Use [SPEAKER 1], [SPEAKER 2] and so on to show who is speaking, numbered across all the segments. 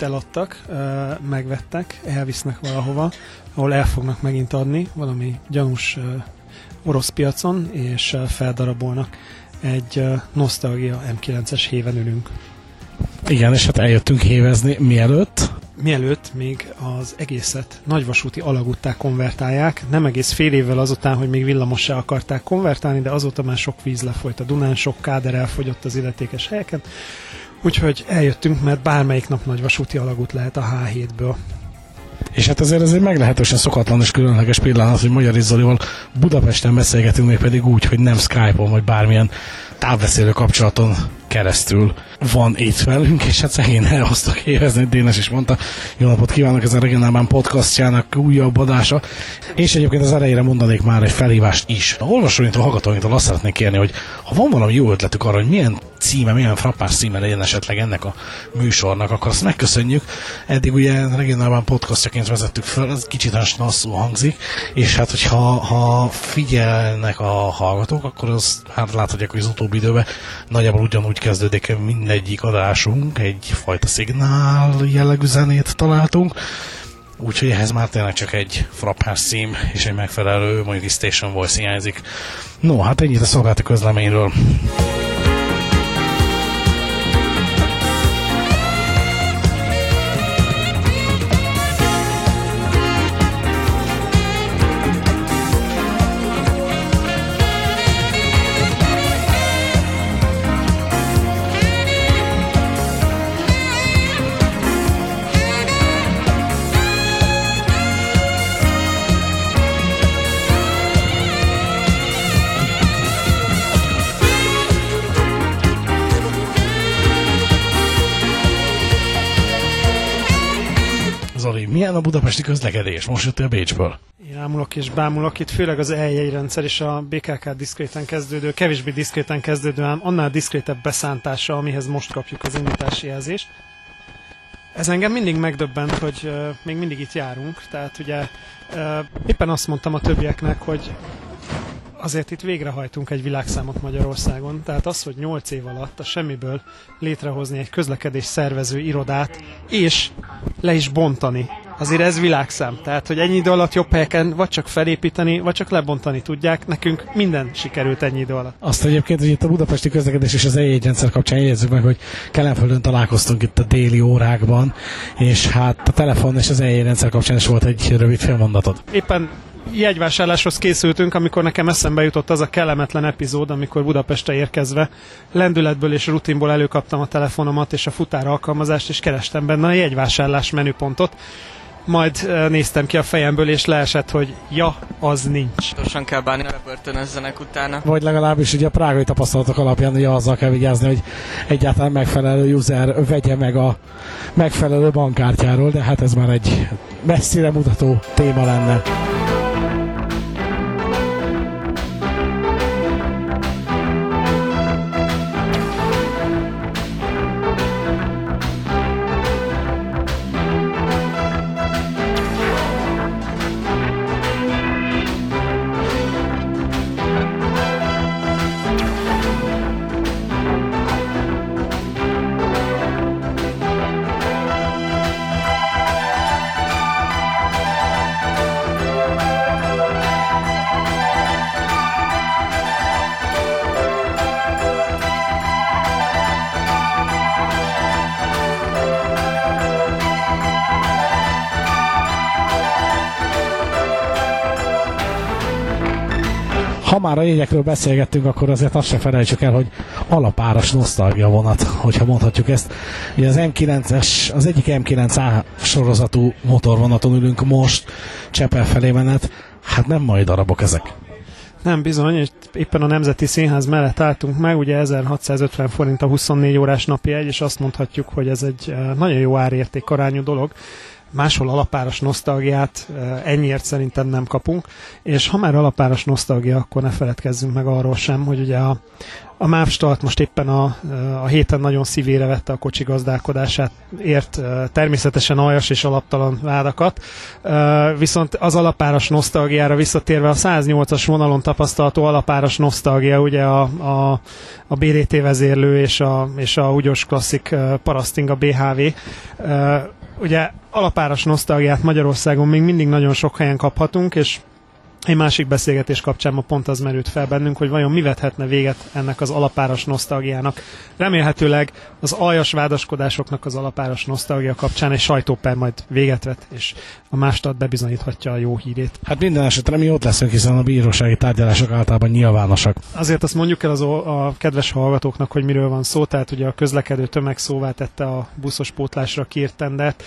[SPEAKER 1] itt eladtak, megvettek, elvisznek valahova, ahol el fognak megint adni valami gyanús orosz piacon, és feldarabolnak. Egy Nostalgia M9-es héven ülünk.
[SPEAKER 2] Igen, és hát eljöttünk hévezni mielőtt.
[SPEAKER 1] Mielőtt még az egészet nagyvasúti alagúttá konvertálják, nem egész fél évvel azután, hogy még villamossá akarták konvertálni, de azóta már sok víz lefolyt a Dunán, sok káder elfogyott az illetékes helyeken, úgyhogy eljöttünk, mert bármelyik nap nagyvasúti alagút lehet a H7-ből.
[SPEAKER 2] És hát azért ez egy meglehetősen szokatlan és különleges pillanat, hogy Magyar Zolival Budapesten beszélgetünk, még pedig úgy, hogy nem Skype-on, vagy bármilyen távbeszélő kapcsolaton keresztül van itt velünk, és hát szegény elhoztak érezni, Dénes is mondta. Jó napot kívánok, ez a Regionálban podcastjának újabb adása. És egyébként az elejére mondanék már egy felhívást is. A olvasóinktól, hallgatóinktól azt szeretnék kérni, hogy ha van valami jó ötletük arra, hogy milyen címe, milyen frappás címe legyen esetleg ennek a műsornak, akkor azt megköszönjük. Eddig ugye regionálban podcastjaként vezettük föl, ez kicsit nasszul hangzik, és hát hogyha ha figyelnek a hallgatók, akkor az hát láthatják, hogy az utóbbi időben nagyjából ugyanúgy kezdődik mindegyik adásunk, egyfajta szignál jellegű zenét találtunk, Úgyhogy ehhez már tényleg csak egy frappás szím és egy megfelelő, mondjuk Station Voice hiányzik. No, hát ennyit a szolgálati közleményről. A budapesti közlekedés? Most jöttél Bécsből.
[SPEAKER 1] Én ámulok és bámulok itt, főleg az eljei rendszer és a BKK diszkréten kezdődő, kevésbé diszkréten kezdődő, ám annál diszkrétebb beszántása, amihez most kapjuk az indítási jelzést. Ez engem mindig megdöbbent, hogy még mindig itt járunk, tehát ugye éppen azt mondtam a többieknek, hogy azért itt végrehajtunk egy világszámot Magyarországon, tehát az, hogy 8 év alatt a semmiből létrehozni egy közlekedés szervező irodát, és le is bontani. Azért ez világszám. Tehát, hogy ennyi idő alatt jobb helyeken vagy csak felépíteni, vagy csak lebontani tudják. Nekünk minden sikerült ennyi idő alatt.
[SPEAKER 2] Azt egyébként, hogy itt a budapesti közlekedés és az e rendszer kapcsán jegyezzük meg, hogy Kelenföldön találkoztunk itt a déli órákban, és hát a telefon és az e rendszer kapcsán is volt egy rövid félmondatod.
[SPEAKER 1] Éppen jegyvásárláshoz készültünk, amikor nekem eszembe jutott az a kellemetlen epizód, amikor Budapestre érkezve lendületből és rutinból előkaptam a telefonomat és a futár alkalmazást, és kerestem benne a jegyvásárlás menüpontot. Majd néztem ki a fejemből, és leesett, hogy ja, az nincs.
[SPEAKER 3] Gyorsan kell bánni, ne börtönözzenek utána.
[SPEAKER 2] Vagy legalábbis ugye a prágai tapasztalatok alapján ugye azzal kell vigyázni, hogy egyáltalán megfelelő user vegye meg a megfelelő bankkártyáról, de hát ez már egy messzire mutató téma lenne. Ha már a jegyekről beszélgettünk, akkor azért azt se felejtsük el, hogy alapáras nosztalgia vonat, hogyha mondhatjuk ezt. Ugye az M9-es, az egyik M9A sorozatú motorvonaton ülünk most, Csepel felé menet, hát nem mai darabok ezek.
[SPEAKER 1] Nem bizony, és éppen a Nemzeti Színház mellett álltunk meg, ugye 1650 forint a 24 órás napi egy, és azt mondhatjuk, hogy ez egy eh, nagyon jó árérték arányú dolog máshol alapáras nosztalgiát ennyiért szerintem nem kapunk, és ha már alapáras nosztalgia, akkor ne feledkezzünk meg arról sem, hogy ugye a, a Mávstalt most éppen a, a héten nagyon szívére vette a kocsi gazdálkodását, ért természetesen aljas és alaptalan vádakat, viszont az alapáras nosztalgiára visszatérve a 108-as vonalon tapasztalható alapáras nosztalgia, ugye a, a, a BDT vezérlő és a, és a Ugyos Klasszik Paraszting a BHV, ugye alapáras nosztalgiát Magyarországon még mindig nagyon sok helyen kaphatunk, és egy másik beszélgetés kapcsán ma pont az merült fel bennünk, hogy vajon mi vethetne véget ennek az alapáras nosztalgiának. Remélhetőleg az aljas vádaskodásoknak az alapáras nosztalgia kapcsán egy sajtóper majd véget vet, és a mástat bebizonyíthatja a jó hírét.
[SPEAKER 2] Hát minden esetre mi ott leszünk, hiszen a bírósági tárgyalások általában nyilvánosak.
[SPEAKER 1] Azért azt mondjuk el az a kedves hallgatóknak, hogy miről van szó, tehát ugye a közlekedő tömeg szóvá tette a buszos pótlásra kiírt tendert,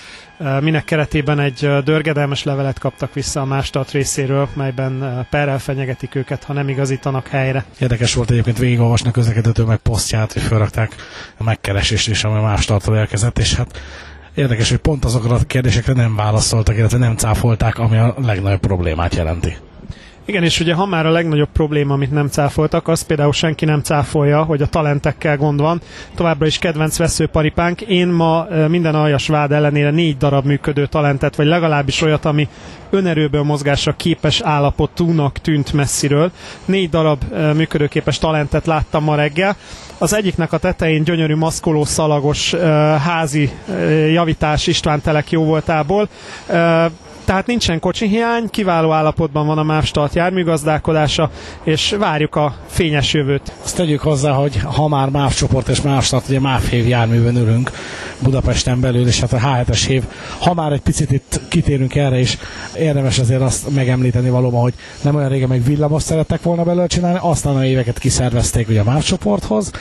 [SPEAKER 1] minek keretében egy dörgedelmes levelet kaptak vissza a mástat részéről, melyben perrel fenyegetik őket, ha nem igazítanak helyre.
[SPEAKER 2] Érdekes volt egyébként végigolvasni a közlekedőtől meg posztját, hogy felrakták a megkeresést is, ami más tartól érkezett, és hát érdekes, hogy pont azokra a kérdésekre nem válaszoltak, illetve nem cáfolták, ami a legnagyobb problémát jelenti.
[SPEAKER 1] Igen, és ugye ha már a legnagyobb probléma, amit nem cáfoltak, az például senki nem cáfolja, hogy a talentekkel gond van. Továbbra is kedvenc veszőparipánk. Én ma minden aljas vád ellenére négy darab működő talentet, vagy legalábbis olyat, ami önerőből mozgásra képes állapotúnak tűnt messziről. Négy darab működőképes talentet láttam ma reggel. Az egyiknek a tetején gyönyörű maszkoló szalagos házi javítás István Telek jó voltából tehát nincsen kocsi hiány, kiváló állapotban van a MÁV start járműgazdálkodása, és várjuk a fényes jövőt.
[SPEAKER 2] Azt tegyük hozzá, hogy ha már MÁV csoport és MÁV start, ugye MÁV hév járműben ülünk Budapesten belül, és hát a H7-es hév, ha már egy picit itt kitérünk erre is, érdemes azért azt megemlíteni valóban, hogy nem olyan régen meg villamos szerettek volna belőle csinálni, aztán a éveket kiszervezték ugye a MÁV csoporthoz,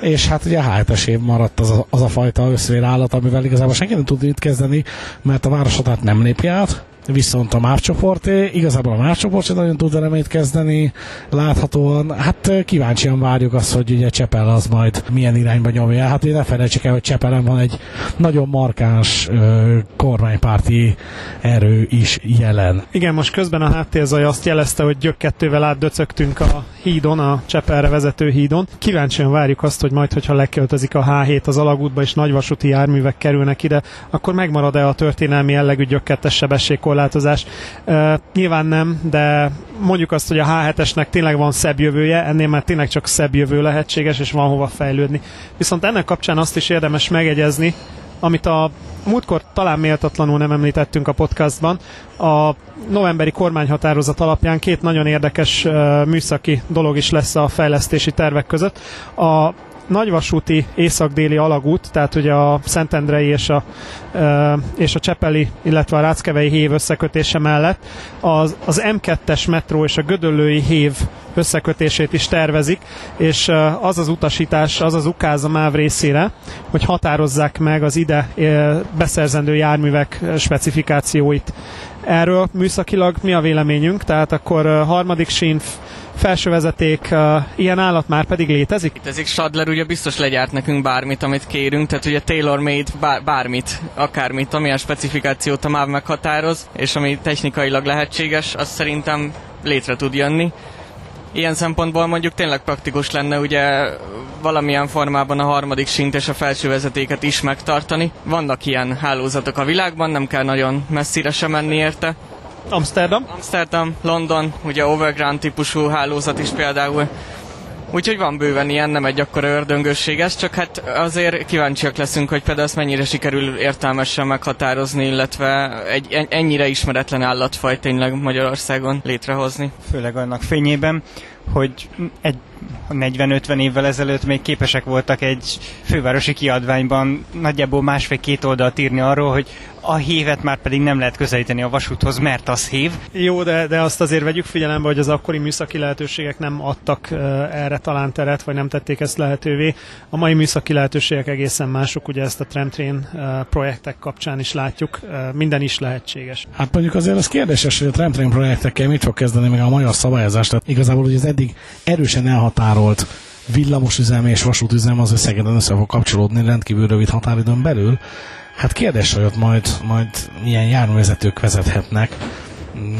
[SPEAKER 2] és hát ugye a H7-es év maradt az a, az a fajta összvérállat, amivel igazából senki nem tud mit kezdeni, mert a városatát nem lépi át, viszont a MÁV csoporté, igazából a MÁV csoport sem nagyon tud reményt kezdeni, láthatóan, hát kíváncsian várjuk azt, hogy ugye Csepel az majd milyen irányba nyomja. Hát ugye ne felejtsük el, hogy Csepelen van egy nagyon markáns ö, kormánypárti erő is jelen.
[SPEAKER 1] Igen, most közben a háttérzaj azt jelezte, hogy gyökkettővel átdöcögtünk a hídon, a Csepelre vezető hídon. Kíváncsian várjuk azt, hogy majd, hogyha leköltözik a H7 az alagútba és nagyvasúti járművek kerülnek ide, akkor megmarad-e a történelmi jellegű gyökkettes sebességkorlátozás? Uh, nyilván nem, de mondjuk azt, hogy a H7-esnek tényleg van szebb jövője, ennél már tényleg csak szebb jövő lehetséges, és van hova fejlődni. Viszont ennek kapcsán azt is érdemes megegyezni, amit a múltkor talán méltatlanul nem említettünk a podcastban, a novemberi kormányhatározat alapján két nagyon érdekes műszaki dolog is lesz a fejlesztési tervek között. A nagyvasúti észak-déli alagút, tehát ugye a Szentendrei és a, és a Csepeli, illetve a Ráckevei hév összekötése mellett az, az M2-es metró és a Gödöllői hév összekötését is tervezik, és az az utasítás, az az ukáz a MÁV részére, hogy határozzák meg az ide beszerzendő járművek specifikációit. Erről műszakilag mi a véleményünk? Tehát akkor harmadik sín, felső vezeték, uh, ilyen állat már pedig létezik?
[SPEAKER 3] Létezik, Stadler ugye biztos legyárt nekünk bármit, amit kérünk, tehát ugye tailor-made bár, bármit, akármit, amilyen specifikációt a MÁV meghatároz, és ami technikailag lehetséges, az szerintem létre tud jönni. Ilyen szempontból mondjuk tényleg praktikus lenne ugye valamilyen formában a harmadik sint és a felső vezetéket is megtartani. Vannak ilyen hálózatok a világban, nem kell nagyon messzire sem menni érte.
[SPEAKER 1] Amsterdam?
[SPEAKER 3] Amsterdam, London, ugye overground típusú hálózat is például. Úgyhogy van bőven ilyen, nem egy akkora ördöngösség ez, csak hát azért kíváncsiak leszünk, hogy például ezt mennyire sikerül értelmesen meghatározni, illetve egy ennyire ismeretlen állatfaj tényleg Magyarországon létrehozni.
[SPEAKER 4] Főleg annak fényében, hogy egy 40-50 évvel ezelőtt még képesek voltak egy fővárosi kiadványban nagyjából másfél-két oldalt írni arról, hogy a hívet már pedig nem lehet közelíteni a vasúthoz, mert az hív.
[SPEAKER 1] Jó, de, de azt azért vegyük figyelembe, hogy az akkori műszaki lehetőségek nem adtak uh, erre talán teret, vagy nem tették ezt lehetővé. A mai műszaki lehetőségek egészen mások, ugye ezt a Tramtrain uh, projektek kapcsán is látjuk, uh, minden is lehetséges.
[SPEAKER 2] Hát mondjuk azért az kérdéses, hogy a Tramtrain projektekkel mit fog kezdeni meg a magyar szabályozás, tehát igazából hogy az eddig erősen elhatárolt villamosüzem és vasútüzem az Szegeden össze fog kapcsolódni rendkívül rövid határidőn belül. Hát kérdés, hogy ott majd, majd milyen járművezetők vezethetnek,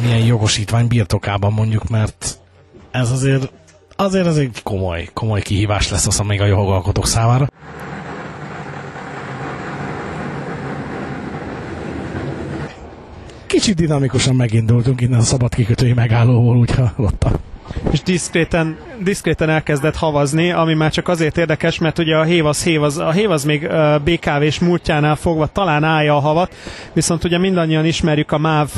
[SPEAKER 2] milyen jogosítvány birtokában mondjuk, mert ez azért azért ez egy komoly, komoly kihívás lesz az még a jogalkotók számára. Kicsit dinamikusan megindultunk innen a szabad kikötői megállóból, úgy hallottam
[SPEAKER 1] és diszkréten, diszkréten elkezdett havazni, ami már csak azért érdekes, mert ugye a hév az hév, az, a hév az még BKV-s múltjánál fogva talán állja a havat, viszont ugye mindannyian ismerjük a MÁV,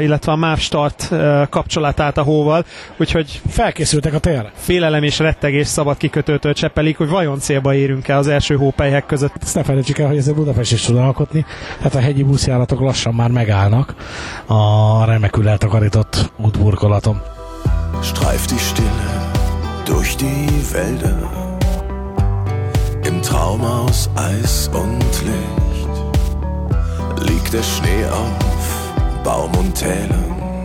[SPEAKER 1] illetve a MÁV start kapcsolatát a hóval, úgyhogy
[SPEAKER 2] felkészültek a térre.
[SPEAKER 1] Félelem és rettegés szabad kikötőtől cseppelik, hogy vajon célba érünk el az első hópelyhek között.
[SPEAKER 2] Ezt ne felejtsük el, hogy ezzel Budapest is tud alkotni, hát a hegyi buszjáratok lassan már megállnak a remekül eltakarított útburkolaton.
[SPEAKER 5] Streift die Stille durch die Wälder. Im Traum aus Eis und Licht liegt der Schnee auf Baum und Tälern.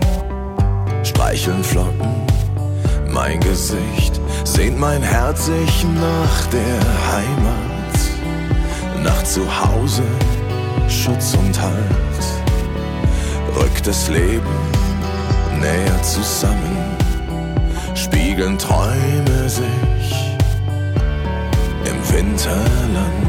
[SPEAKER 5] Streicheln Flocken mein Gesicht, sehnt mein Herz sich nach der Heimat, nach Zuhause, Schutz und Halt. Rückt das Leben näher zusammen spiegeln Träume sich im Winterland.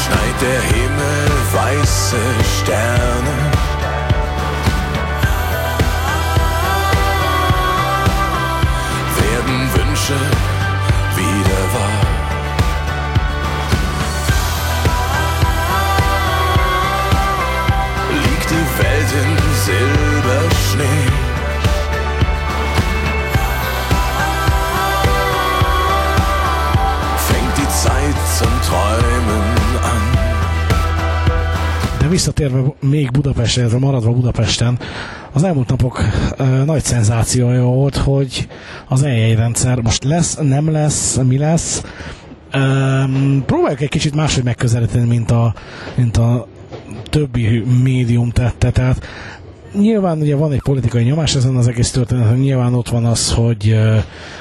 [SPEAKER 5] Schneit der Himmel weiße Sterne. Werden Wünsche
[SPEAKER 2] visszatérve még Budapestre, illetve maradva Budapesten, az elmúlt napok ö, nagy szenzációja volt, hogy az eljegyrendszer most lesz, nem lesz, mi lesz. Ö, próbáljuk egy kicsit máshogy megközelíteni, mint a, mint a többi médium tette, tehát nyilván ugye van egy politikai nyomás ezen az egész történeten, nyilván ott van az, hogy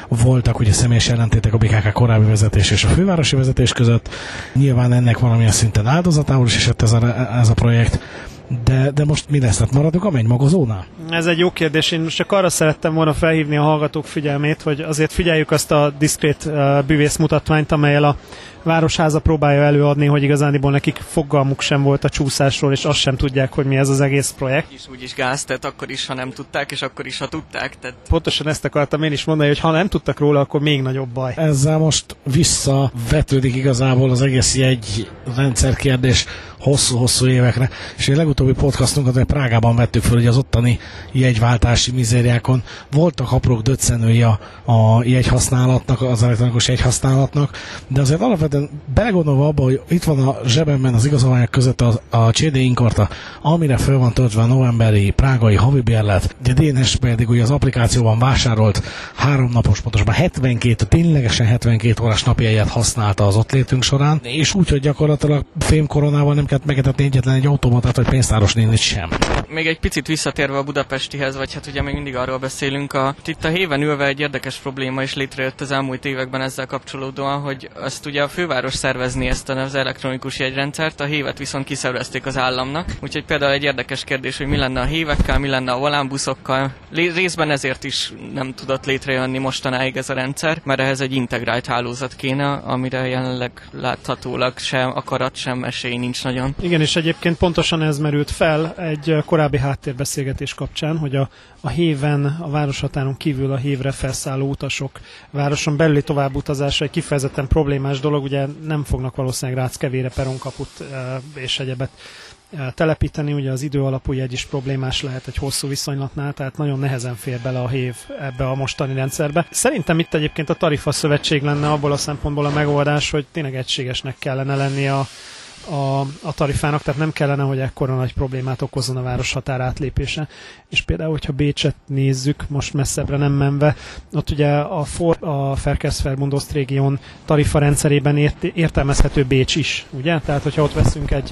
[SPEAKER 2] voltak ugye személyes ellentétek a BKK korábbi vezetés és a fővárosi vezetés között, nyilván ennek valamilyen szinten áldozatául is esett ez a, ez a projekt, de, de most mi lesz? Tehát maradunk a magozónál?
[SPEAKER 1] Ez egy jó kérdés. Én most csak arra szerettem volna felhívni a hallgatók figyelmét, hogy azért figyeljük azt a diszkrét uh, bűvész mutatványt, amelyel a Városháza próbálja előadni, hogy igazániból nekik fogalmuk sem volt a csúszásról, és azt sem tudják, hogy mi ez az egész projekt.
[SPEAKER 3] Is úgyis gáz, tehát akkor is, ha nem tudták, és akkor is, ha tudták. Tehát...
[SPEAKER 1] Pontosan ezt akartam én is mondani, hogy ha nem tudtak róla, akkor még nagyobb baj.
[SPEAKER 2] Ezzel most visszavetődik igazából az egész egy rendszer kérdés hosszú-hosszú évekre, és egy legutóbbi podcastunkat egy Prágában vettük föl, hogy az ottani jegyváltási mizériákon voltak aprók döccenői a, a jegyhasználatnak, az elektronikus jegyhasználatnak, de azért alapvetően belegondolva abba, hogy itt van a zsebemben az igazolványok között a, a CD inkarta, amire föl van töltve a novemberi prágai havi bérlet, de DNS pedig ugye az applikációban vásárolt három napos, pontosabban 72, ténylegesen 72 órás napjegyet használta az ott létünk során, és úgy, hogy gyakorlatilag fémkoronával nem kellett megetetni egyetlen egy automatát, vagy pénztáros nénit sem.
[SPEAKER 3] Még egy picit visszatérve a budapestihez, vagy hát ugye még mindig arról beszélünk, a, itt a héven ülve egy érdekes probléma is létrejött az elmúlt években ezzel kapcsolódóan, hogy azt ugye a főváros szervezni ezt az elektronikus jegyrendszert, a hévet viszont kiszervezték az államnak. Úgyhogy például egy érdekes kérdés, hogy mi lenne a hévekkel, mi lenne a volánbuszokkal. Részben ezért is nem tudott létrejönni mostanáig ez a rendszer, mert ehhez egy integrált hálózat kéne, amire jelenleg láthatólag sem akarat, sem esély nincs
[SPEAKER 1] nagyon. Igen, és egyébként pontosan ez merült fel egy korábbi háttérbeszélgetés kapcsán, hogy a, a héven, a városhatáron kívül a hévre felszálló utasok városon belüli továbbutazása egy kifejezetten problémás dolog, ugye nem fognak valószínűleg Ráckevére peronkaput és egyebet telepíteni, ugye az idő alapú jegy is problémás lehet egy hosszú viszonylatnál, tehát nagyon nehezen fér bele a hév ebbe a mostani rendszerbe. Szerintem itt egyébként a tarifa szövetség lenne abból a szempontból a megoldás, hogy tényleg egységesnek kellene lenni a, a, a tarifának, tehát nem kellene, hogy ekkora nagy problémát okozzon a város határ átlépése. És például, hogyha Bécset nézzük, most messzebbre nem menve, ott ugye a, For, a Verkehrsverbund régión tarifa rendszerében ért, értelmezhető Bécs is, ugye? Tehát, hogyha ott veszünk egy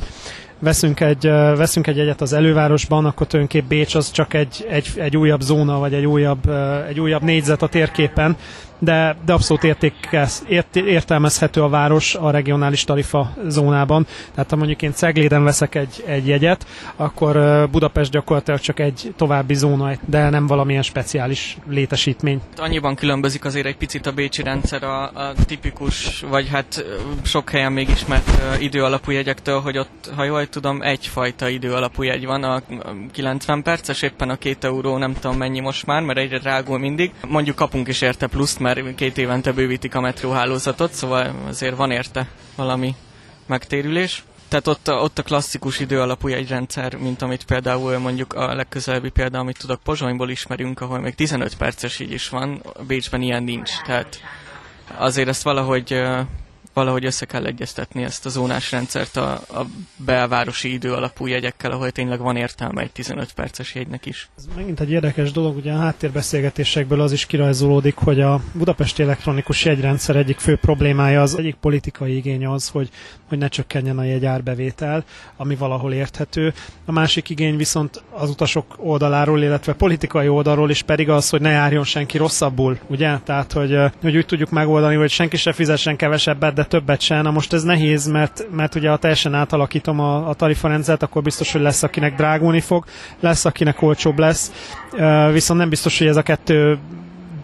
[SPEAKER 1] veszünk egy, veszünk egy egyet az elővárosban, akkor tulajdonképp Bécs az csak egy, egy, egy újabb zóna, vagy egy újabb, egy újabb négyzet a térképen, de, de abszolút értékez, ért, értelmezhető a város a regionális tarifa zónában. Tehát ha mondjuk én Cegléden veszek egy, egy jegyet, akkor Budapest gyakorlatilag csak egy további zóna, de nem valamilyen speciális létesítmény.
[SPEAKER 3] Annyiban különbözik azért egy picit a bécsi rendszer a, a tipikus, vagy hát sok helyen még ismert időalapú jegyektől, hogy ott, ha jól tudom, egyfajta időalapú jegy van, a 90 perces, éppen a két euró, nem tudom mennyi most már, mert egyre drágul mindig. Mondjuk kapunk is érte pluszt, mert már két évente bővítik a metróhálózatot, szóval azért van érte valami megtérülés. Tehát ott a, ott a klasszikus idő alapú egy rendszer, mint amit például mondjuk a legközelebbi példa, amit tudok Pozsonyból ismerünk, ahol még 15 perces így is van, Bécsben ilyen nincs. Tehát azért ezt valahogy valahogy össze kell egyeztetni ezt a zónás rendszert a, a belvárosi idő alapú jegyekkel, ahol tényleg van értelme egy 15 perces jegynek is.
[SPEAKER 1] Ez megint egy érdekes dolog, ugye a háttérbeszélgetésekből az is kirajzolódik, hogy a Budapesti elektronikus jegyrendszer egyik fő problémája az egyik politikai igény az, hogy, hogy ne csökkenjen a jegyárbevétel, ami valahol érthető. A másik igény viszont az utasok oldaláról, illetve politikai oldalról is pedig az, hogy ne járjon senki rosszabbul, ugye? Tehát, hogy, hogy úgy tudjuk megoldani, hogy senki se fizessen kevesebbet, de többet sem. Na most ez nehéz, mert, mert ugye ha teljesen átalakítom a, a tarifarendszert, akkor biztos, hogy lesz, akinek drágulni fog, lesz, akinek olcsóbb lesz, viszont nem biztos, hogy ez a kettő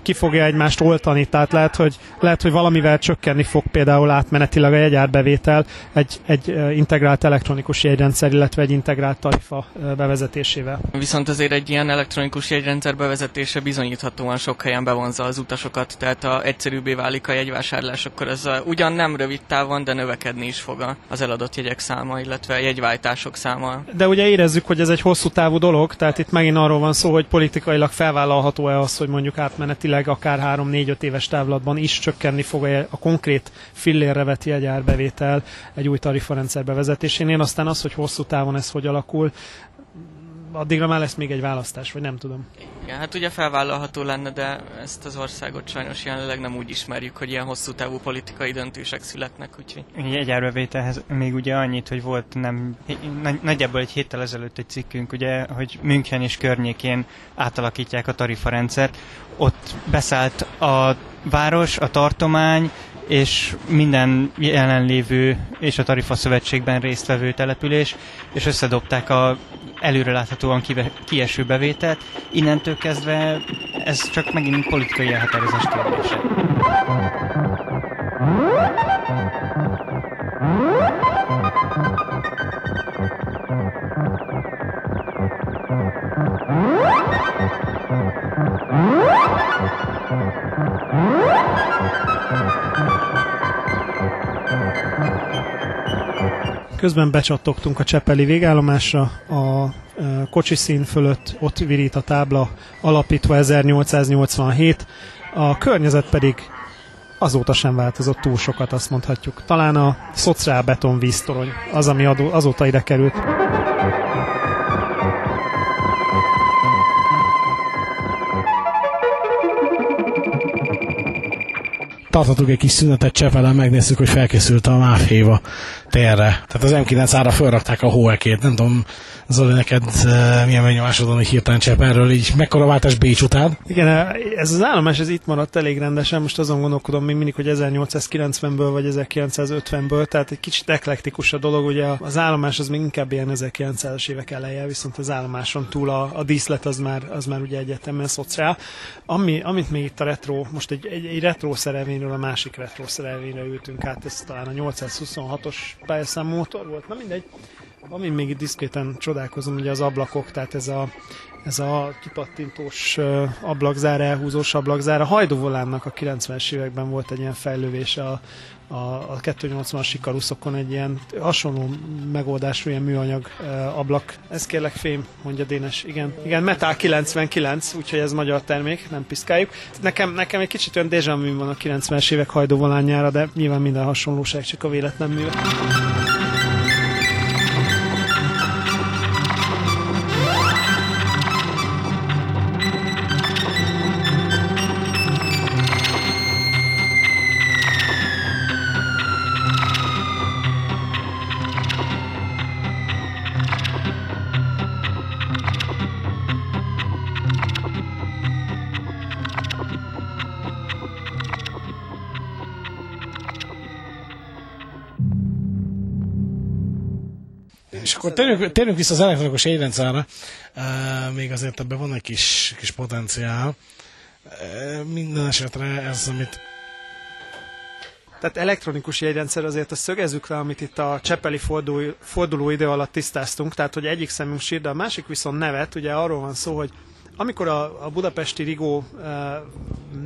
[SPEAKER 1] ki fogja egymást oltani, tehát lehet, hogy, lehet, hogy valamivel csökkenni fog például átmenetileg a jegyárbevétel egy, egy integrált elektronikus jegyrendszer, illetve egy integrált tarifa bevezetésével.
[SPEAKER 3] Viszont azért egy ilyen elektronikus jegyrendszer bevezetése bizonyíthatóan sok helyen bevonza az utasokat, tehát ha egyszerűbbé válik a jegyvásárlás, akkor ez a, ugyan nem rövid távon, de növekedni is fog az eladott jegyek száma, illetve a jegyváltások száma.
[SPEAKER 1] De ugye érezzük, hogy ez egy hosszú távú dolog, tehát itt megint arról van szó, hogy politikailag felvállalható-e az, hogy mondjuk átmenetileg esetleg akár 3-4-5 éves távlatban is csökkenni fog a konkrét fillérre vett jegyárbevétel egy új tarifarendszer bevezetésénél. Aztán az, hogy hosszú távon ez hogy alakul, addigra már lesz még egy választás, vagy nem tudom.
[SPEAKER 3] Igen, hát ugye felvállalható lenne, de ezt az országot sajnos jelenleg nem úgy ismerjük, hogy ilyen hosszú távú politikai döntések születnek, úgyhogy...
[SPEAKER 4] Egy árbevételhez még ugye annyit, hogy volt nem, nagyjából egy héttel ezelőtt egy cikkünk, ugye, hogy München és környékén átalakítják a tarifarendszert. Ott beszállt a város, a tartomány, és minden jelenlévő és a Tarifa Szövetségben résztvevő település, és összedobták a előreláthatóan kive, kieső bevételt. Innentől kezdve ez csak megint politikai elhatározás kérdése.
[SPEAKER 1] Közben becsattogtunk a Csepeli végállomásra, a kocsi szín fölött ott virít a tábla, alapítva 1887, a környezet pedig azóta sem változott túl sokat, azt mondhatjuk. Talán a szociál beton víztorony az, ami azóta ide került.
[SPEAKER 2] tartottuk egy kis szünetet Csepelen, megnéztük, hogy felkészült a Máféva térre. Tehát az M9 ára felrakták a hóekét. Nem tudom, Zoli, neked uh, milyen megnyomásod van, hogy hirtelen Csepelről így mekkora váltás Bécs után?
[SPEAKER 1] Igen, ez az állomás ez itt maradt elég rendesen. Most azon gondolkodom még mindig, hogy 1890-ből vagy 1950-ből, tehát egy kicsit eklektikus a dolog. Ugye az állomás az még inkább ilyen 1900-as évek eleje, viszont az állomáson túl a, a díszlet az már, az már ugye egyetemen szociál. Ami, amit még itt a retro, most egy, egy, egy retro szerelvényről a másik retro szerelvényre ültünk át, ez talán a 826-os pályaszám motor volt, na mindegy. Amin még itt diszkréten csodálkozom, ugye az ablakok, tehát ez a, ez a kipattintós ablakzár, elhúzós ablakzár. A Hajdóvolánnak a 90-es években volt egy ilyen fejlővése a, a, a 280-as sikaruszokon egy ilyen hasonló megoldású ilyen műanyag ablak. Ez kérlek fém, mondja Dénes. Igen, igen Metal 99, úgyhogy ez magyar termék, nem piszkáljuk. Nekem, nekem egy kicsit olyan déjà van a 90-es évek hajdóvolánjára, de nyilván minden hasonlóság csak a véletlen műve.
[SPEAKER 2] Akkor térjünk, térjünk vissza az elektronikus jegyrendszerre. Uh, még azért ebben van egy kis, kis potenciál. Uh, minden esetre ez, amit
[SPEAKER 1] tehát elektronikus jegyrendszer azért a szögezzük le, amit itt a Csepeli forduló, forduló idő alatt tisztáztunk, tehát hogy egyik szemünk sír, de a másik viszont nevet, ugye arról van szó, hogy amikor a, a budapesti Rigó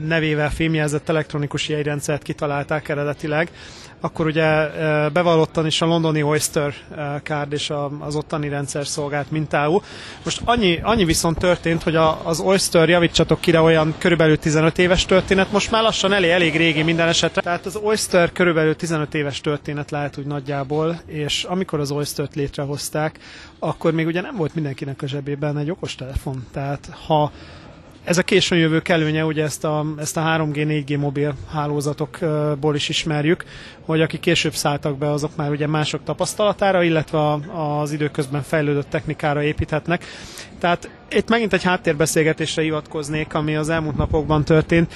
[SPEAKER 1] nevével fémjelzett elektronikus jegyrendszert kitalálták eredetileg, akkor ugye bevallottan is a londoni Oyster Card és az ottani rendszer szolgált mintául. Most annyi, annyi viszont történt, hogy a, az Oyster, javítsatok ki, olyan körülbelül 15 éves történet, most már lassan elég, elég régi minden esetre. Tehát az Oyster körülbelül 15 éves történet lehet úgy nagyjából, és amikor az Oyster-t létrehozták, akkor még ugye nem volt mindenkinek a zsebében egy okostelefon. Tehát ha ez a későn jövő előnye, ugye ezt a, ezt a 3G, 4G mobil hálózatokból is ismerjük, hogy akik később szálltak be, azok már ugye mások tapasztalatára, illetve a, az időközben fejlődött technikára építhetnek. Tehát itt megint egy háttérbeszélgetésre hivatkoznék, ami az elmúlt napokban történt.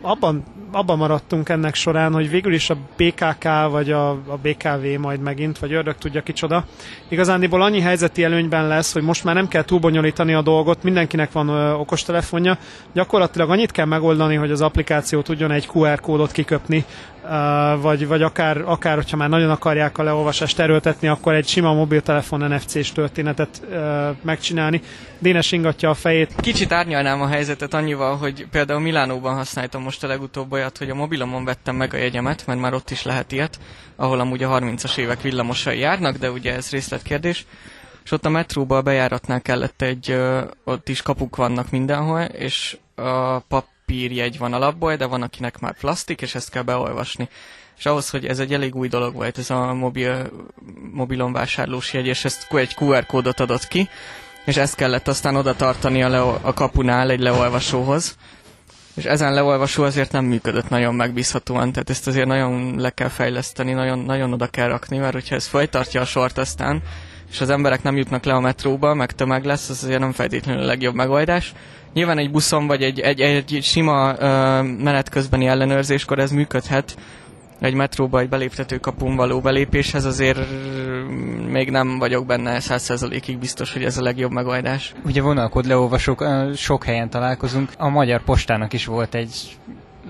[SPEAKER 1] Abban, abban maradtunk ennek során, hogy végül is a BKK vagy a, a BKV majd megint, vagy ördög tudja kicsoda. Igazándiból annyi helyzeti előnyben lesz, hogy most már nem kell túlbonyolítani a dolgot, mindenkinek van ö, okostelefonja. Gyakorlatilag annyit kell megoldani, hogy az applikáció tudjon egy QR kódot kiköpni vagy, vagy akár, akár, hogyha már nagyon akarják a leolvasást erőltetni, akkor egy sima mobiltelefon NFC-s történetet megcsinálni. Dénes ingatja a fejét.
[SPEAKER 3] Kicsit árnyalnám a helyzetet annyival, hogy például Milánóban használtam most a legutóbb olyat, hogy a mobilomon vettem meg a jegyemet, mert már ott is lehet ilyet, ahol amúgy a 30-as évek villamosai járnak, de ugye ez részletkérdés. És ott a metróba a bejáratnál kellett egy, ott is kapuk vannak mindenhol, és a pap papírjegy van alapból, de van, akinek már plastik, és ezt kell beolvasni. És ahhoz, hogy ez egy elég új dolog volt, ez a mobil, mobilon vásárlós jegy, és ezt egy QR kódot adott ki, és ezt kellett aztán oda tartani a, leo, a kapunál egy leolvasóhoz. És ezen leolvasó azért nem működött nagyon megbízhatóan, tehát ezt azért nagyon le kell fejleszteni, nagyon, nagyon oda kell rakni, mert hogyha ez folytartja a sort aztán, és az emberek nem jutnak le a metróba, meg tömeg lesz, az azért nem feltétlenül a legjobb megoldás. Nyilván egy buszon vagy egy, egy, egy sima uh, menet közbeni ellenőrzéskor ez működhet, egy metróba egy beléptető kapun való belépéshez azért még nem vagyok benne 100%-ig biztos, hogy ez a legjobb megoldás.
[SPEAKER 4] Ugye vonalkod leolvasók sok helyen találkozunk. A Magyar Postának is volt egy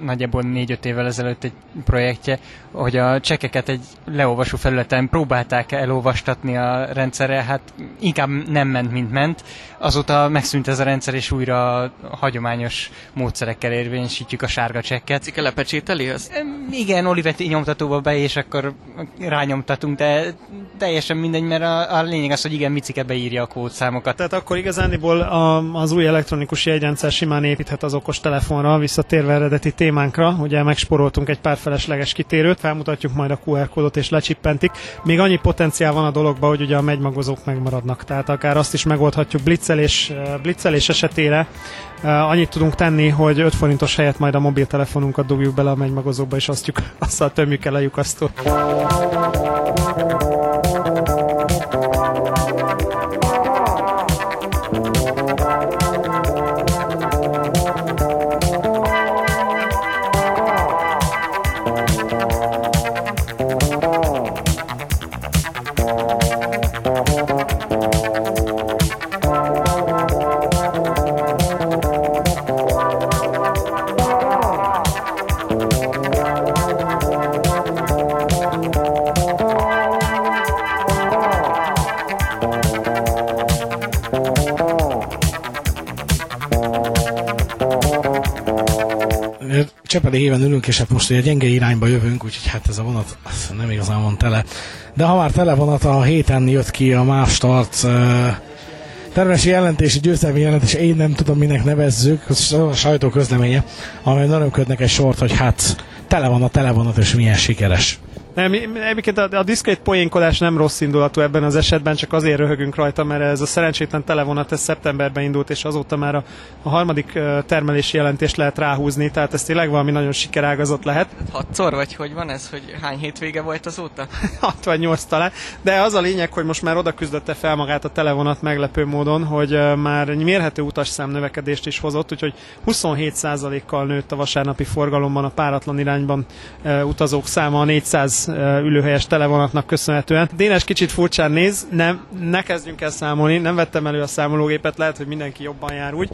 [SPEAKER 4] nagyjából négy-öt évvel ezelőtt egy projektje, hogy a csekeket egy leolvasó felületen próbálták elolvastatni a rendszerre, hát inkább nem ment, mint ment. Azóta megszűnt ez a rendszer, és újra hagyományos módszerekkel érvényesítjük a sárga csekket.
[SPEAKER 3] Cike lepecsételi az?
[SPEAKER 4] Igen, Olivetti nyomtatóba be, és akkor rányomtatunk, de teljesen mindegy, mert a, a lényeg az, hogy igen, Micike beírja a kódszámokat.
[SPEAKER 1] Tehát akkor igazániból a, az új elektronikus jegyrendszer simán építhet az okos telefonra, visszatérve eredeti témánkra, ugye megsporoltunk egy pár felesleges kitérőt, felmutatjuk majd a QR kódot és lecsippentik. Még annyi potenciál van a dologban, hogy ugye a megymagozók megmaradnak. Tehát akár azt is megoldhatjuk blitzelés, blitzelés esetére. Annyit tudunk tenni, hogy 5 forintos helyett majd a mobiltelefonunkat dobjuk bele a megymagozóba, és azt azt tömjük el a lyukasztót.
[SPEAKER 2] Csepeli éven ülünk, és hát most ugye gyenge irányba jövünk, úgyhogy hát ez a vonat nem igazán van tele. De ha már tele vonat, a héten jött ki a MÁV Start termesi jelentési, győzelmi jelentés, én nem tudom minek nevezzük, az a sajtó közleménye, amely örömködnek egy sort, hogy hát tele van a televonat, és milyen sikeres.
[SPEAKER 1] Nem, egyébként a, a diszkrét poénkodás nem rossz indulatú ebben az esetben, csak azért röhögünk rajta, mert ez a szerencsétlen televonat ez szeptemberben indult, és azóta már a, a harmadik termelési jelentést lehet ráhúzni, tehát ez tényleg valami nagyon sikerágazott lehet.
[SPEAKER 3] Hatszor, vagy hogy van ez, hogy hány hétvége volt azóta?
[SPEAKER 1] 68 talán, de az a lényeg, hogy most már oda küzdötte fel magát a televonat meglepő módon, hogy már mérhető utasszám növekedést is hozott, úgyhogy 27%-kal nőtt a vasárnapi forgalomban a páratlan irányban utazók száma a 400 ülőhelyes televonatnak köszönhetően. Dénes kicsit furcsán néz, nem, ne kezdjünk el számolni, nem vettem elő a számológépet, lehet, hogy mindenki jobban jár úgy,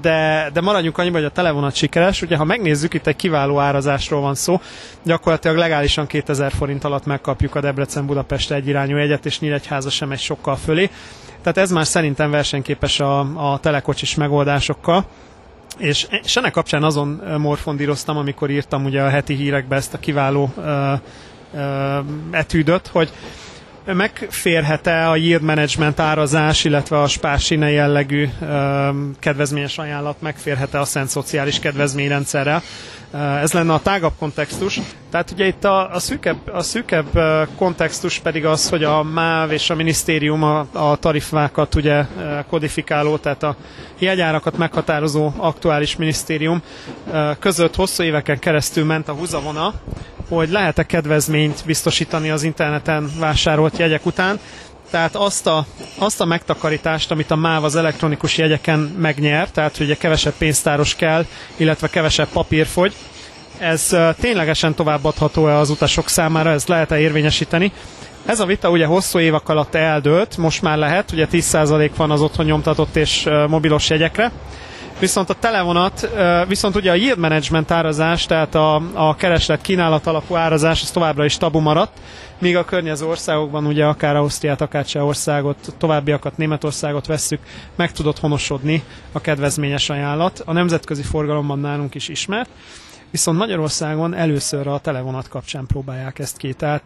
[SPEAKER 1] de, de maradjunk annyiban, hogy a televonat sikeres. Ugye, ha megnézzük, itt egy kiváló árazásról van szó, gyakorlatilag legálisan 2000 forint alatt megkapjuk a Debrecen-Budapest egyirányú egyet, és Nyíregyháza sem egy sokkal fölé. Tehát ez már szerintem versenyképes a, a telekocsis megoldásokkal. És, és ennek kapcsán azon morfondíroztam, amikor írtam ugye a heti hírekbe ezt a kiváló uh, uh, etűdöt, hogy megférhet-e a yield management árazás, illetve a spársine jellegű kedvezményes ajánlat megférhet-e a szent szociális kedvezményrendszerrel. Ez lenne a tágabb kontextus. Tehát ugye itt a, a, szűkebb, a szűkebb kontextus pedig az, hogy a MÁV és a minisztérium a, a tarifákat ugye kodifikáló, tehát a jegyárakat meghatározó aktuális minisztérium között hosszú éveken keresztül ment a húzavona, hogy lehet-e kedvezményt biztosítani az interneten vásárolt jegyek után, tehát azt a, azt a megtakarítást, amit a MÁV az elektronikus jegyeken megnyer, tehát hogy ugye kevesebb pénztáros kell, illetve kevesebb papír fogy, ez ténylegesen továbbadható-e az utasok számára, ez lehet-e érvényesíteni. Ez a vita ugye hosszú évek alatt eldőlt, most már lehet, ugye 10% van az otthon nyomtatott és mobilos jegyekre, Viszont a televonat, viszont ugye a yield management árazás, tehát a, a kereslet kínálat alapú árazás, az továbbra is tabu maradt, míg a környező országokban, ugye akár Ausztriát, akár Csehországot, továbbiakat, Németországot vesszük, meg tudott honosodni a kedvezményes ajánlat. A nemzetközi forgalomban nálunk is ismert. Viszont Magyarországon először a televonat kapcsán próbálják ezt ki. Tehát,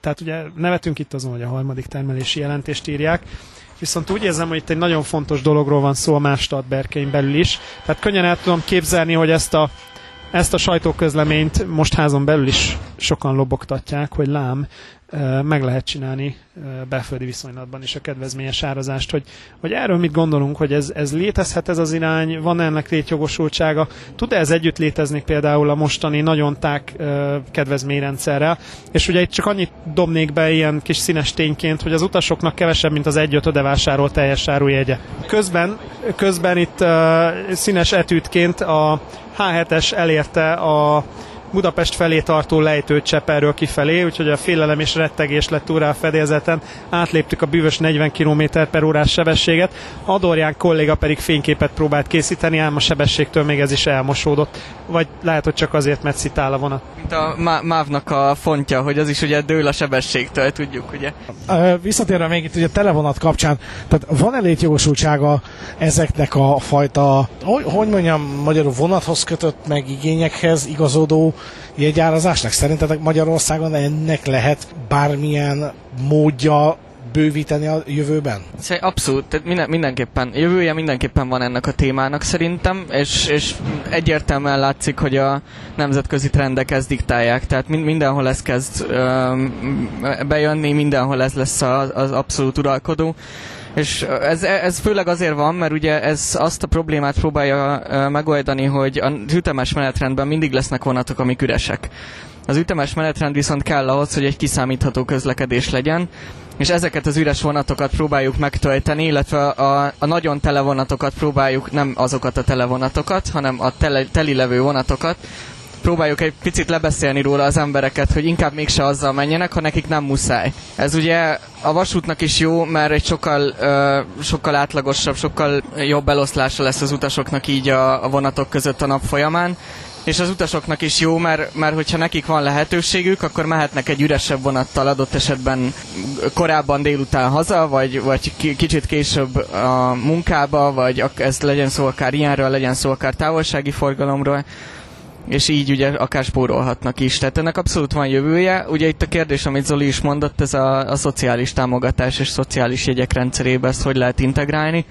[SPEAKER 1] tehát ugye nevetünk itt azon, hogy a harmadik termelési jelentést írják, viszont úgy érzem, hogy itt egy nagyon fontos dologról van szó a más berkein belül is. Tehát könnyen el tudom képzelni, hogy ezt a, ezt a sajtóközleményt most házon belül is sokan lobogtatják, hogy lám, meg lehet csinálni belföldi viszonylatban is a kedvezményes árazást, hogy, hogy erről mit gondolunk, hogy ez, ez létezhet ez az irány, van ennek létjogosultsága, tud-e ez együtt létezni például a mostani nagyon tág kedvezményrendszerrel, és ugye itt csak annyit dobnék be ilyen kis színes tényként, hogy az utasoknak kevesebb, mint az egy ötöde vásárolt teljes árujegye. Közben, közben itt színes etűtként a H7-es elérte a Budapest felé tartó lejtőt Cseperről kifelé, úgyhogy a félelem és rettegés lett úrá a fedélzeten. Átléptük a bűvös 40 km per órás sebességet. Adorján kolléga pedig fényképet próbált készíteni, ám a sebességtől még ez is elmosódott. Vagy lehet, hogy csak azért, mert szitál a vonat.
[SPEAKER 3] Mint a MÁV-nak a fontja, hogy az is ugye dől a sebességtől, tudjuk, ugye?
[SPEAKER 2] Visszatérve még itt ugye a televonat kapcsán, tehát van-e létjogosultsága ezeknek a fajta, hogy, hogy mondjam, magyarul vonathoz kötött meg igényekhez igazodó jegyárazásnak? Szerintetek Magyarországon ennek lehet bármilyen módja bővíteni a jövőben?
[SPEAKER 3] Abszolút, tehát minden, mindenképpen, jövője mindenképpen van ennek a témának szerintem, és, és egyértelműen látszik, hogy a nemzetközi trendek ezt diktálják, tehát mindenhol ez kezd bejönni, mindenhol ez lesz az abszolút uralkodó. És ez, ez főleg azért van, mert ugye ez azt a problémát próbálja megoldani, hogy a ütemes menetrendben mindig lesznek vonatok, amik üresek. Az ütemes menetrend viszont kell ahhoz, hogy egy kiszámítható közlekedés legyen, és ezeket az üres vonatokat próbáljuk megtölteni, illetve a, a nagyon tele vonatokat próbáljuk, nem azokat a tele vonatokat, hanem a tele, teli levő vonatokat, próbáljuk egy picit lebeszélni róla az embereket, hogy inkább mégse azzal menjenek, ha nekik nem muszáj. Ez ugye a vasútnak is jó, mert egy sokkal, uh, sokkal átlagosabb, sokkal jobb eloszlása lesz az utasoknak így a, a vonatok között a nap folyamán, és az utasoknak is jó, mert, mert hogyha nekik van lehetőségük, akkor mehetnek egy üresebb vonattal adott esetben korábban délután haza, vagy, vagy kicsit később a munkába, vagy ez legyen szó akár ilyenről, legyen szó akár távolsági forgalomról és így ugye akár spórolhatnak is. Tehát ennek abszolút van jövője. Ugye itt a kérdés, amit Zoli is mondott, ez a, a szociális támogatás és szociális jegyek rendszerébe ezt hogy lehet integrálni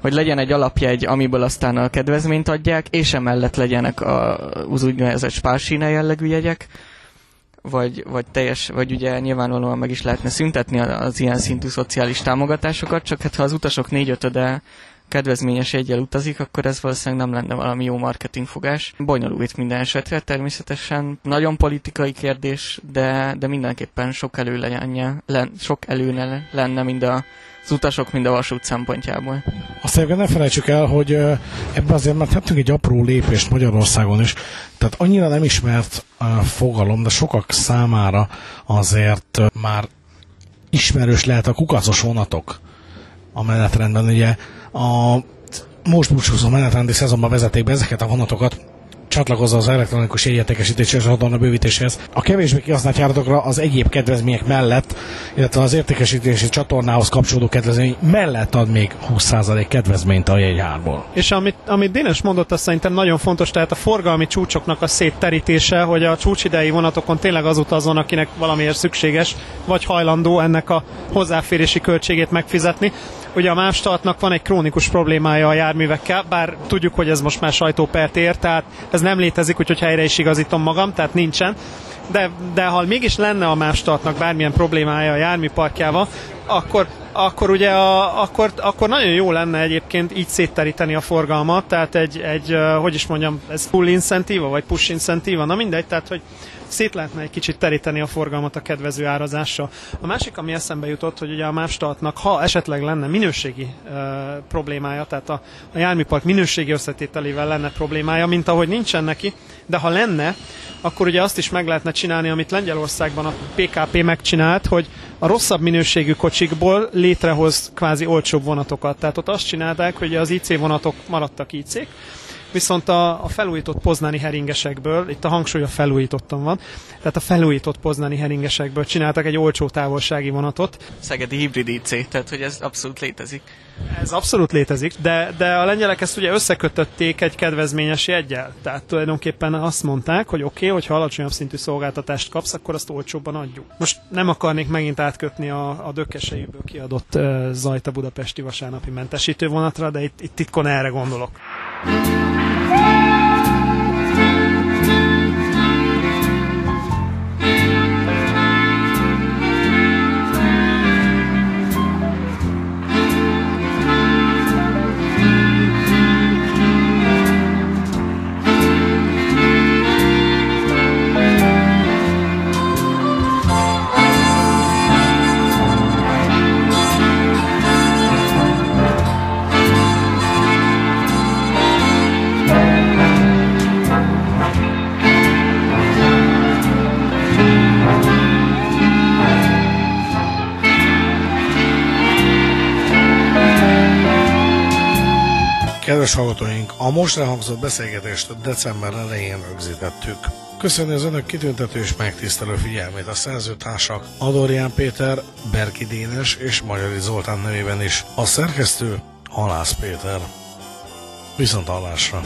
[SPEAKER 3] hogy legyen egy alapjegy, amiből aztán a kedvezményt adják, és emellett legyenek az úgynevezett spársíne jellegű jegyek, vagy, vagy teljes, vagy ugye nyilvánvalóan meg is lehetne szüntetni az ilyen szintű szociális támogatásokat, csak hát ha az utasok négyötöde kedvezményes egyel utazik, akkor ez valószínűleg nem lenne valami jó marketingfogás. Bonyolult minden esetre, természetesen nagyon politikai kérdés, de, de mindenképpen sok előlenye, len, sok előne lenne mind a az utasok, mind a vasút szempontjából.
[SPEAKER 2] Azt egyébként ne felejtsük el, hogy ebben azért már tettünk egy apró lépést Magyarországon is, tehát annyira nem ismert fogalom, de sokak számára azért már ismerős lehet a kukacos vonatok a menetrendben. Ugye a most búcsúzó menetrendi szezonban vezették be ezeket a vonatokat, csatlakozza az elektronikus jegyértékesítési csatorna bővítéséhez. A kevésbé kihasznált járatokra az egyéb kedvezmények mellett, illetve az értékesítési csatornához kapcsolódó kedvezmény mellett ad még 20% kedvezményt a jegyárból.
[SPEAKER 1] És amit, amit Dénes mondott, az szerintem nagyon fontos, tehát a forgalmi csúcsoknak a szétterítése, hogy a csúcsidei vonatokon tényleg az utazon, akinek valamiért szükséges, vagy hajlandó ennek a hozzáférési költségét megfizetni. Ugye a Mámstartnak van egy krónikus problémája a járművekkel, bár tudjuk, hogy ez most már sajtópert ér, tehát ez nem létezik, úgyhogy helyre is igazítom magam, tehát nincsen. De, de ha mégis lenne a Mámstartnak bármilyen problémája a járműparkjával, akkor, akkor ugye a, akkor, akkor nagyon jó lenne egyébként így szétteríteni a forgalmat, tehát egy, egy hogy is mondjam, ez pull incentíva, vagy push incentíva, na mindegy, tehát hogy szét lehetne egy kicsit teríteni a forgalmat a kedvező árazással. A másik, ami eszembe jutott, hogy ugye a MÁV ha esetleg lenne minőségi uh, problémája, tehát a, a járműpark minőségi összetételével lenne problémája, mint ahogy nincsen neki, de ha lenne, akkor ugye azt is meg lehetne csinálni, amit Lengyelországban a PKP megcsinált, hogy a rosszabb minőségű kocsikból létrehoz kvázi olcsóbb vonatokat. Tehát ott azt csinálták, hogy az IC vonatok maradtak IC-k, viszont a, a felújított poznáni heringesekből, itt a hangsúly a felújítottan van, tehát a felújított poznáni heringesekből csináltak egy olcsó távolsági vonatot.
[SPEAKER 3] Szegedi hibrid IC, tehát hogy ez abszolút létezik.
[SPEAKER 1] Ez abszolút létezik, de, de a lengyelek ezt ugye összekötötték egy kedvezményes jegyel. Tehát tulajdonképpen azt mondták, hogy oké, okay, hogyha alacsonyabb szintű szolgáltatást kapsz, akkor azt olcsóbban adjuk. Most nem akarnék megint átkötni a, a dökkesejéből kiadott uh, Zajta Budapesti vasárnapi mentesítő vonatra, de itt, itt titkon erre gondolok.
[SPEAKER 2] Kedves hallgatóink, a most elhangzott beszélgetést december elején rögzítettük. Köszönöm az önök kitüntető és megtisztelő figyelmét a szerzőtársak Adorján Péter, Berki Dénes és Magyari Zoltán nevében is. A szerkesztő Halász Péter. Viszont hallásra!